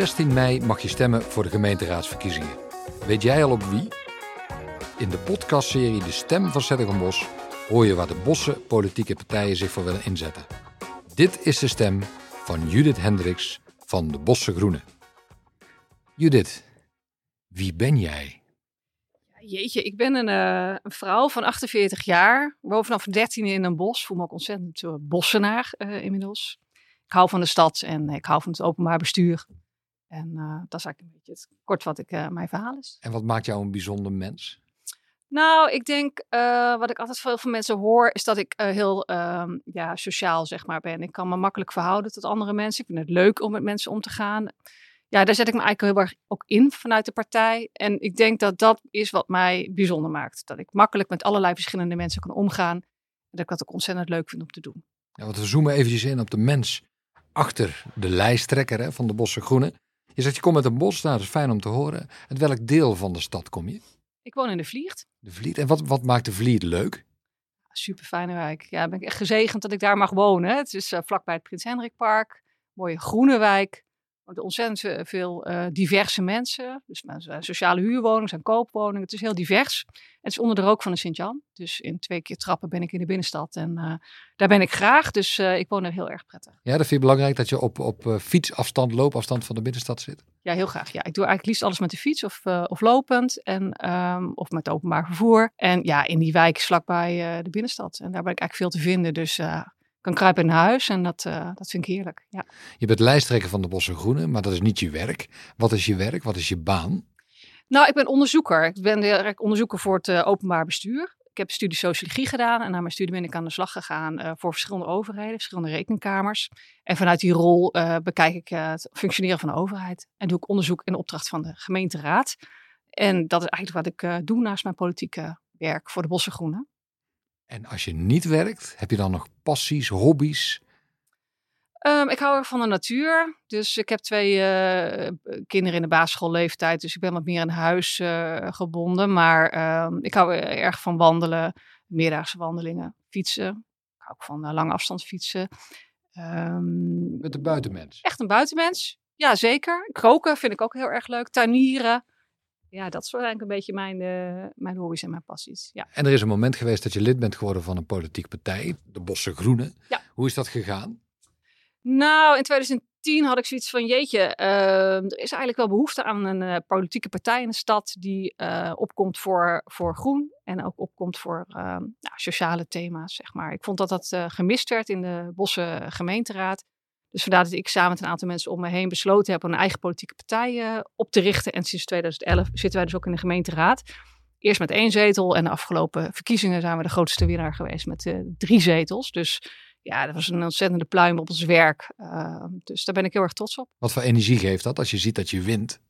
16 mei mag je stemmen voor de gemeenteraadsverkiezingen. Weet jij al op wie? In de podcastserie De Stem van Zettergenbos hoor je waar de bossen politieke partijen zich voor willen inzetten. Dit is de stem van Judith Hendricks van de Bosse Groenen. Judith, wie ben jij? Jeetje, ik ben een, eh, een vrouw van 48 jaar. Woon vanaf 13 in een bos. Voel me ook ontzettend uh, bossenaar eh, inmiddels. Ik hou van de stad en ik hou van het openbaar bestuur. En dat is eigenlijk een beetje het kort wat ik, mijn verhaal is. En wat maakt jou een bijzonder mens? Nou, ik denk wat ik altijd veel van mensen hoor, is dat ik heel ehm, ja, sociaal zeg maar ben. Ik kan me makkelijk verhouden tot andere mensen. Ik vind het leuk om met mensen om te gaan ja, daar zet ik me eigenlijk heel erg ook in vanuit de partij. En ik denk dat dat is wat mij bijzonder maakt. Dat ik makkelijk met allerlei verschillende mensen kan omgaan. En dat ik dat ook ontzettend leuk vind om te doen. Ja, want we zoomen eventjes in op de mens achter de lijsttrekker hè, van de Bosse Groenen. Je zegt je komt met een bos, nou, dat is fijn om te horen. Uit welk deel van de stad kom je? Ik woon in de Vliert. De Vliert. En wat, wat maakt de Vliert leuk? Super fijne wijk. Ja, ben ik echt gezegend dat ik daar mag wonen. Het is uh, vlakbij het Prins Hendrik Park. Mooie groene wijk ontzettend veel uh, diverse mensen. Dus zijn sociale huurwoningen, zijn koopwoningen. Het is heel divers. Het is onder de rook van de Sint-Jan. Dus in twee keer trappen ben ik in de binnenstad. En uh, daar ben ik graag. Dus uh, ik woon er heel erg prettig. Ja, dat vind je belangrijk dat je op, op fietsafstand, loopafstand van de binnenstad zit? Ja, heel graag. Ja, ik doe eigenlijk liefst alles met de fiets of, of lopend. En, um, of met openbaar vervoer. En ja, in die wijk vlakbij de binnenstad. En daar ben ik eigenlijk veel te vinden. Dus kan kruipen naar huis en dat, uh, dat vind ik heerlijk. Ja. Je bent lijsttrekker van de Bosse Groenen, maar dat is niet je werk. Wat is je werk? Wat is je baan? Nou, ik ben onderzoeker. Ik ben onderzoeker voor het uh, openbaar bestuur. Ik heb studie sociologie gedaan en na mijn studie ben ik aan de slag gegaan uh, voor verschillende overheden, verschillende rekenkamers. En vanuit die rol bekijk ik het functioneren van de overheid en doe ik onderzoek in opdracht van de gemeenteraad. En dat is eigenlijk wat ik doe naast mijn politieke werk voor de Bosse Groenen. En als je niet werkt, heb je dan nog passies, hobby's? Um, ik hou erg van de natuur. Dus ik heb twee uh, kinderen in de basisschoolleeftijd. Dus ik ben wat meer in huis uh, gebonden. Maar um, ik hou erg van wandelen. Meerdaagse wandelingen. Fietsen. Ik hou ook van uh, lange afstandsfietsen. Um, Met een buitenmens? Echt een buitenmens. Ja, zeker. Koken vind ik ook heel erg leuk. Tuinieren ja, dat is eigenlijk een beetje mijn, uh, mijn hobby's en mijn passies. Ja. En er is een moment geweest dat je lid bent geworden van een politieke partij, de Bosse Groenen. Ja. Hoe is dat gegaan? Nou, in 2010 had ik zoiets van, jeetje, uh, er is eigenlijk wel behoefte aan een uh, politieke partij in de stad die opkomt voor, voor groen en ook opkomt voor ehm, nou, sociale thema's, zeg maar. Ik vond dat dat gemist werd in de Bosse gemeenteraad. Dus vandaar dat ik samen met een aantal mensen om me heen besloten heb om een eigen politieke partij uh, op te richten. En sinds 2011 zitten wij dus ook in de gemeenteraad. Eerst met één zetel en de afgelopen verkiezingen zijn we de grootste winnaar geweest met uh, drie zetels. Dus ja, dat was een ontzettende pluim op ons werk. Uh, dus daar ben ik heel erg trots op. Wat voor energie geeft dat als je ziet dat je wint?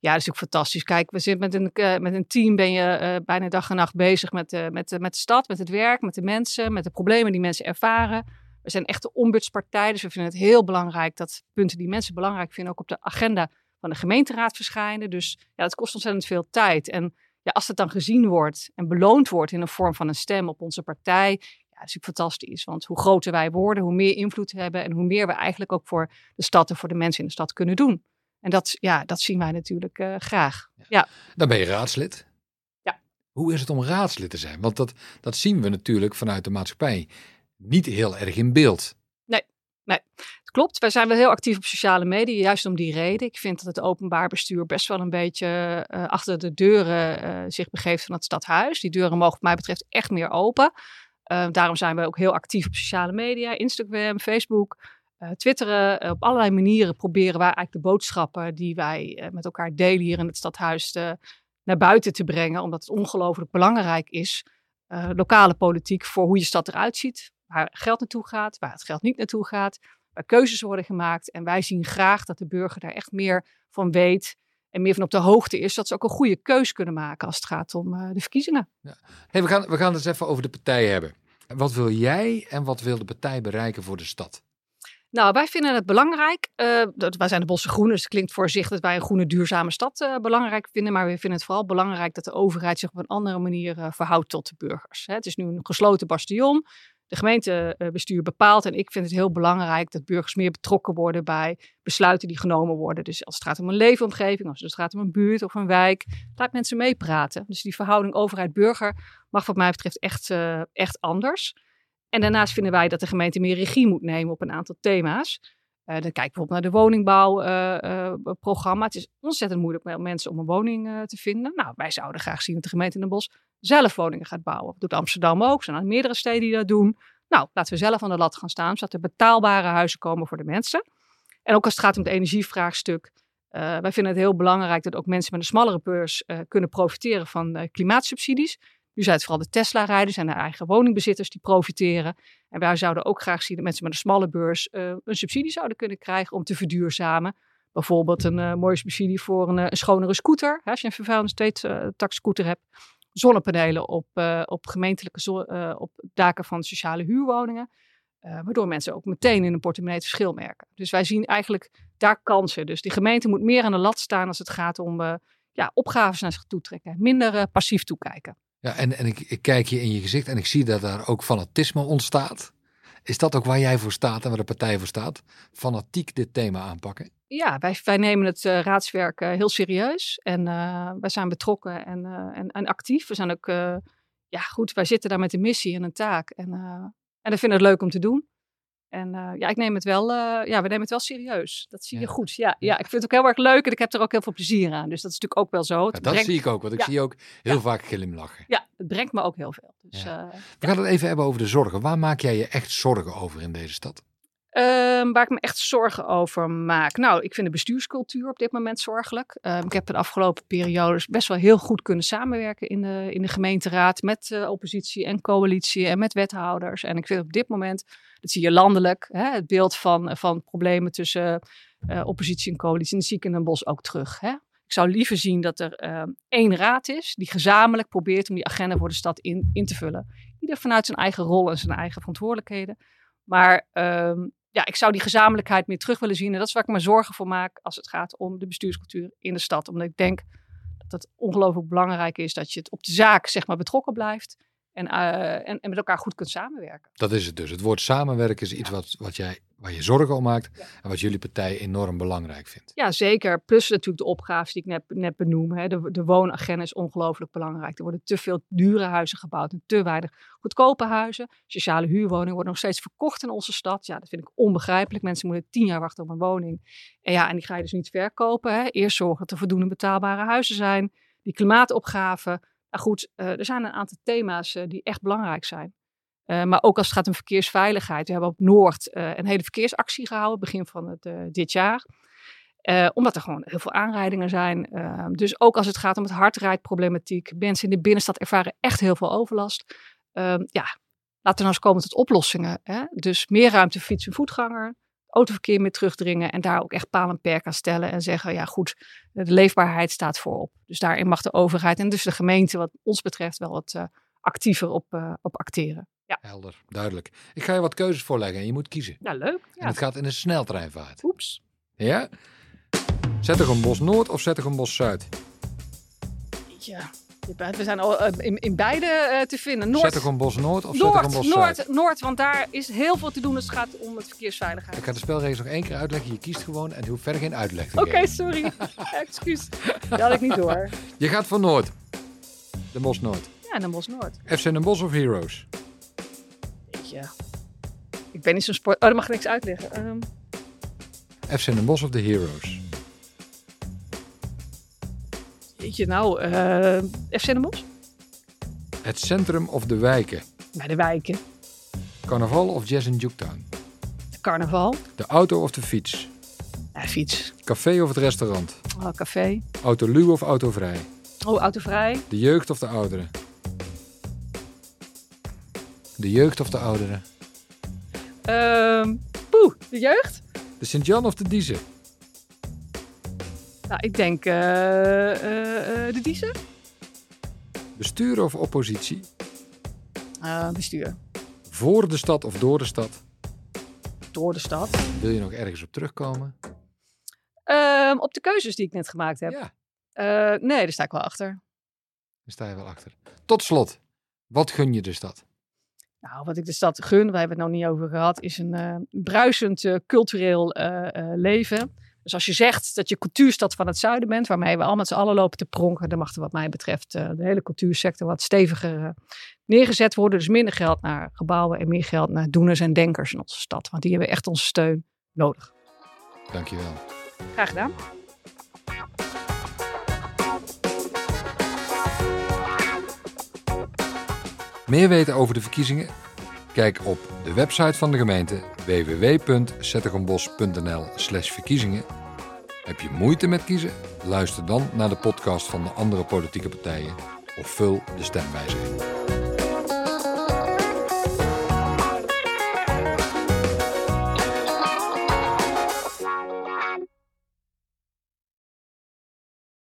Ja, dat is ook fantastisch. Kijk, we zitten met een, met een team, ben je bijna dag en nacht bezig met, met, met de stad, met het werk, met de mensen, met de problemen die mensen ervaren. We zijn echt de ombudspartij, dus we vinden het heel belangrijk dat punten die mensen belangrijk vinden ook op de agenda van de gemeenteraad verschijnen. Dus ja, dat kost ontzettend veel tijd. En ja, als het dan gezien wordt en beloond wordt in de vorm van een stem op onze partij, ja, dat is natuurlijk fantastisch. Want hoe groter wij worden, hoe meer invloed we hebben en hoe meer we eigenlijk ook voor de stad en voor de mensen in de stad kunnen doen. En dat, ja, dat zien wij natuurlijk uh, graag. Ja. Dan ben je raadslid. Ja. Hoe is het om raadslid te zijn? Want dat, dat zien we natuurlijk vanuit de maatschappij niet heel erg in beeld. Nee, nee. Het klopt. Wij zijn wel heel actief op sociale media, juist om die reden. Ik vind dat het openbaar bestuur best wel een beetje uh, achter de deuren uh, zich begeeft van het stadhuis. Die deuren mogen wat mij betreft echt meer open. Uh, daarom zijn we ook heel actief op sociale media, Instagram, Facebook, Twitteren. op allerlei manieren proberen wij eigenlijk de boodschappen die wij met elkaar delen hier in het stadhuis naar buiten te brengen. Omdat het ongelooflijk belangrijk is, lokale politiek, voor hoe je stad eruit ziet waar geld naartoe gaat, waar het geld niet naartoe gaat, waar keuzes worden gemaakt. En wij zien graag dat de burger daar echt meer van weet en meer van op de hoogte is, dat ze ook een goede keus kunnen maken als het gaat om uh, de verkiezingen. Ja. Hey, we, gaan, we gaan het eens even over de partij hebben. Wat wil jij en wat wil de partij bereiken voor de stad? Nou, wij vinden het belangrijk. Uh, dat, wij zijn de Bosse Groenen, dus het klinkt voor zich dat wij een groene, duurzame stad uh, belangrijk vinden. Maar we vinden het vooral belangrijk dat de overheid zich op een andere manier uh, verhoudt tot de burgers. Hè, het is nu een gesloten bastion. De gemeentebestuur bepaalt. En ik vind het heel belangrijk dat burgers meer betrokken worden bij besluiten die genomen worden. Dus als het gaat om een leefomgeving, als het gaat om een buurt of een wijk, laat mensen meepraten. Dus die verhouding overheid-burger mag wat mij betreft echt, uh, echt anders. En daarnaast vinden wij dat de gemeente meer regie moet nemen op een aantal thema's. Uh, dan kijk bijvoorbeeld naar de woningbouwprogramma. Uh, het is ontzettend moeilijk met mensen om een woning te vinden. Nou, wij zouden graag zien dat de gemeente in Den Bosch zelf woningen gaat bouwen. Dat doet Amsterdam ook. Er zijn meerdere steden die dat doen. Nou, laten we zelf aan de lat gaan staan, zodat er betaalbare huizen komen voor de mensen. En ook als het gaat om het energievraagstuk. Wij vinden het heel belangrijk dat ook mensen met een smallere beurs kunnen profiteren van klimaatsubsidies. Nu zijn het vooral de Tesla-rijders en de eigen woningbezitters die profiteren. En wij zouden ook graag zien dat mensen met een smalle beurs een subsidie zouden kunnen krijgen om te verduurzamen. Bijvoorbeeld een mooie subsidie voor een, een schonere scooter. Hè, als je een vervuilende steeds-tax-scooter hebt zonnepanelen op, uh, op gemeentelijke uh, op daken van sociale huurwoningen. Uh, waardoor mensen ook meteen in een portemonnee het verschil merken. Dus wij zien eigenlijk daar kansen. Dus die gemeente moet meer aan de lat staan als het gaat om ja, opgaves naar zich toe trekken. Minder passief toekijken. Ja, en, en ik, ik, kijk je in je gezicht en ik zie dat daar ook fanatisme ontstaat. Is dat ook waar jij voor staat en waar de partij voor staat? Fanatiek dit thema aanpakken? Ja, wij, wij nemen het uh, raadswerk uh, heel serieus. En uh, wij zijn betrokken en, en, en, actief. We zijn ook, ja goed, wij zitten daar met een missie en een taak. En, en we vinden het leuk om te doen. En ja, ik neem het wel, ja, we nemen het wel serieus. Dat zie je goed. Ja, ja, ik vind het ook heel erg leuk en ik heb er ook heel veel plezier aan. Dus dat is natuurlijk ook wel zo. Ja, dat brengt... zie ik ook, want ik zie ook heel vaak glimlachen. Ja, het brengt me ook heel veel. Dus, we gaan het even hebben over de zorgen. Waar maak jij je echt zorgen over in deze stad? Um, waar ik me echt zorgen over maak. Nou, ik vind de bestuurscultuur op dit moment zorgelijk. Um, ik heb de afgelopen periodes best wel heel goed kunnen samenwerken in de, in de gemeenteraad met uh, oppositie en coalitie en met wethouders. En ik vind op dit moment, dat zie je landelijk, hè, het beeld van, van problemen tussen uh, oppositie en coalitie. En dat zie ik in ook terug. Hè. Ik zou liever zien dat er uh, één raad is die gezamenlijk probeert om die agenda voor de stad in, in te vullen. Ieder vanuit zijn eigen rol en zijn eigen verantwoordelijkheden. Maar ja, ik zou die gezamenlijkheid meer terug willen zien. En dat is waar ik me zorgen voor maak als het gaat om de bestuurscultuur in de stad. Omdat ik denk dat het ongelooflijk belangrijk is dat je het op de zaak zeg maar, betrokken blijft. En, uh, en, en, met elkaar goed kunt samenwerken. Dat is het dus. Het woord samenwerken is iets ja. wat, wat jij waar je zorgen om maakt ja. en wat jullie partij enorm belangrijk vindt. Ja, zeker. Plus natuurlijk de opgaves die ik net, net benoem. Hè. De, de woonagenda is ongelooflijk belangrijk. Er worden te veel dure huizen gebouwd en te weinig goedkope huizen. Sociale huurwoningen worden nog steeds verkocht in onze stad. Ja, dat vind ik onbegrijpelijk. Mensen moeten tien jaar wachten op een woning. En ja, en die ga je dus niet verkopen. Hè. Eerst zorgen dat er voldoende betaalbare huizen zijn. Die klimaatopgave. Nou goed, uh, er zijn een aantal thema's uh, die echt belangrijk zijn. Uh, maar ook als het gaat om verkeersveiligheid. We hebben op Noord een hele verkeersactie gehouden, begin van het, dit jaar. omdat er gewoon heel veel aanrijdingen zijn. dus ook als het gaat om het hardrijdproblematiek. Mensen in de binnenstad ervaren echt heel veel overlast. Ja, laten we nou eens komen tot oplossingen. Hè? Dus meer ruimte voor fiets en voetganger. Autoverkeer meer terugdringen en daar ook echt paal en perk aan stellen. En zeggen, ja goed, de leefbaarheid staat voorop. Dus daarin mag de overheid en dus de gemeente wat ons betreft wel wat actiever op, op acteren. Ja. Helder, duidelijk. Ik ga je wat keuzes voorleggen en je moet kiezen. Ja, leuk. Ja. En het gaat in een sneltreinvaart. Oeps. Ja? Bos Noord of Bos Zuid? Ja, we zijn al in, in beide uh, te vinden. Noord, Bos Noord of Noord, Bos Zuid? Noord, Noord, want daar is heel veel te doen als het gaat om het verkeersveiligheid. Ik ga de spelregels nog één keer uitleggen. Je kiest gewoon en je hoeft verder geen uitleg te Oké, okay, sorry. Excuus. Dat had ik niet door. Je gaat voor Noord. De Bos Noord. Ja, de Bos Noord. FC Den Bos of Heroes? Ja. Ik ben niet zo'n sport... Oh, daar mag ik niks uitleggen. Um... FC Den Bosch of de Heroes? Weet je nou, uh, FC Den Bosch? Het centrum of de wijken? Bij de wijken. Carnaval of jazz in Juketown? Carnaval. De auto of de fiets? Ja, fiets. Café of het restaurant? Oh, café. Autoluw of autovrij? Oh, autovrij. De jeugd of de ouderen? De jeugd of de ouderen? Um, poeh, de jeugd? De Sint-Jan of de Diezen? Nou, ik denk uh, uh, uh, de Diezen. Bestuur of oppositie? bestuur. Voor de stad of door de stad? Door de stad. Wil je nog ergens op terugkomen? Um, op de keuzes die ik net gemaakt heb. Ja. nee, daar sta ik wel achter. Daar sta je wel achter. Tot slot, wat gun je de stad? Nou, wat ik de stad gun, wij hebben het nog niet over gehad, is een uh, bruisend uh, cultureel uh, leven. Dus als je zegt dat je cultuurstad van het zuiden bent, waarmee we al met z'n allen lopen te pronken, dan mag er wat mij betreft de hele cultuursector wat steviger neergezet worden. Dus minder geld naar gebouwen en meer geld naar doeners en denkers in onze stad. Want die hebben echt onze steun nodig. Dankjewel. Graag gedaan. Meer weten over de verkiezingen? Kijk op de website van de gemeente www.zetterenbos.nl/verkiezingen. Heb je moeite met kiezen? Luister dan naar de podcast van de andere politieke partijen of vul de stemwijzer in.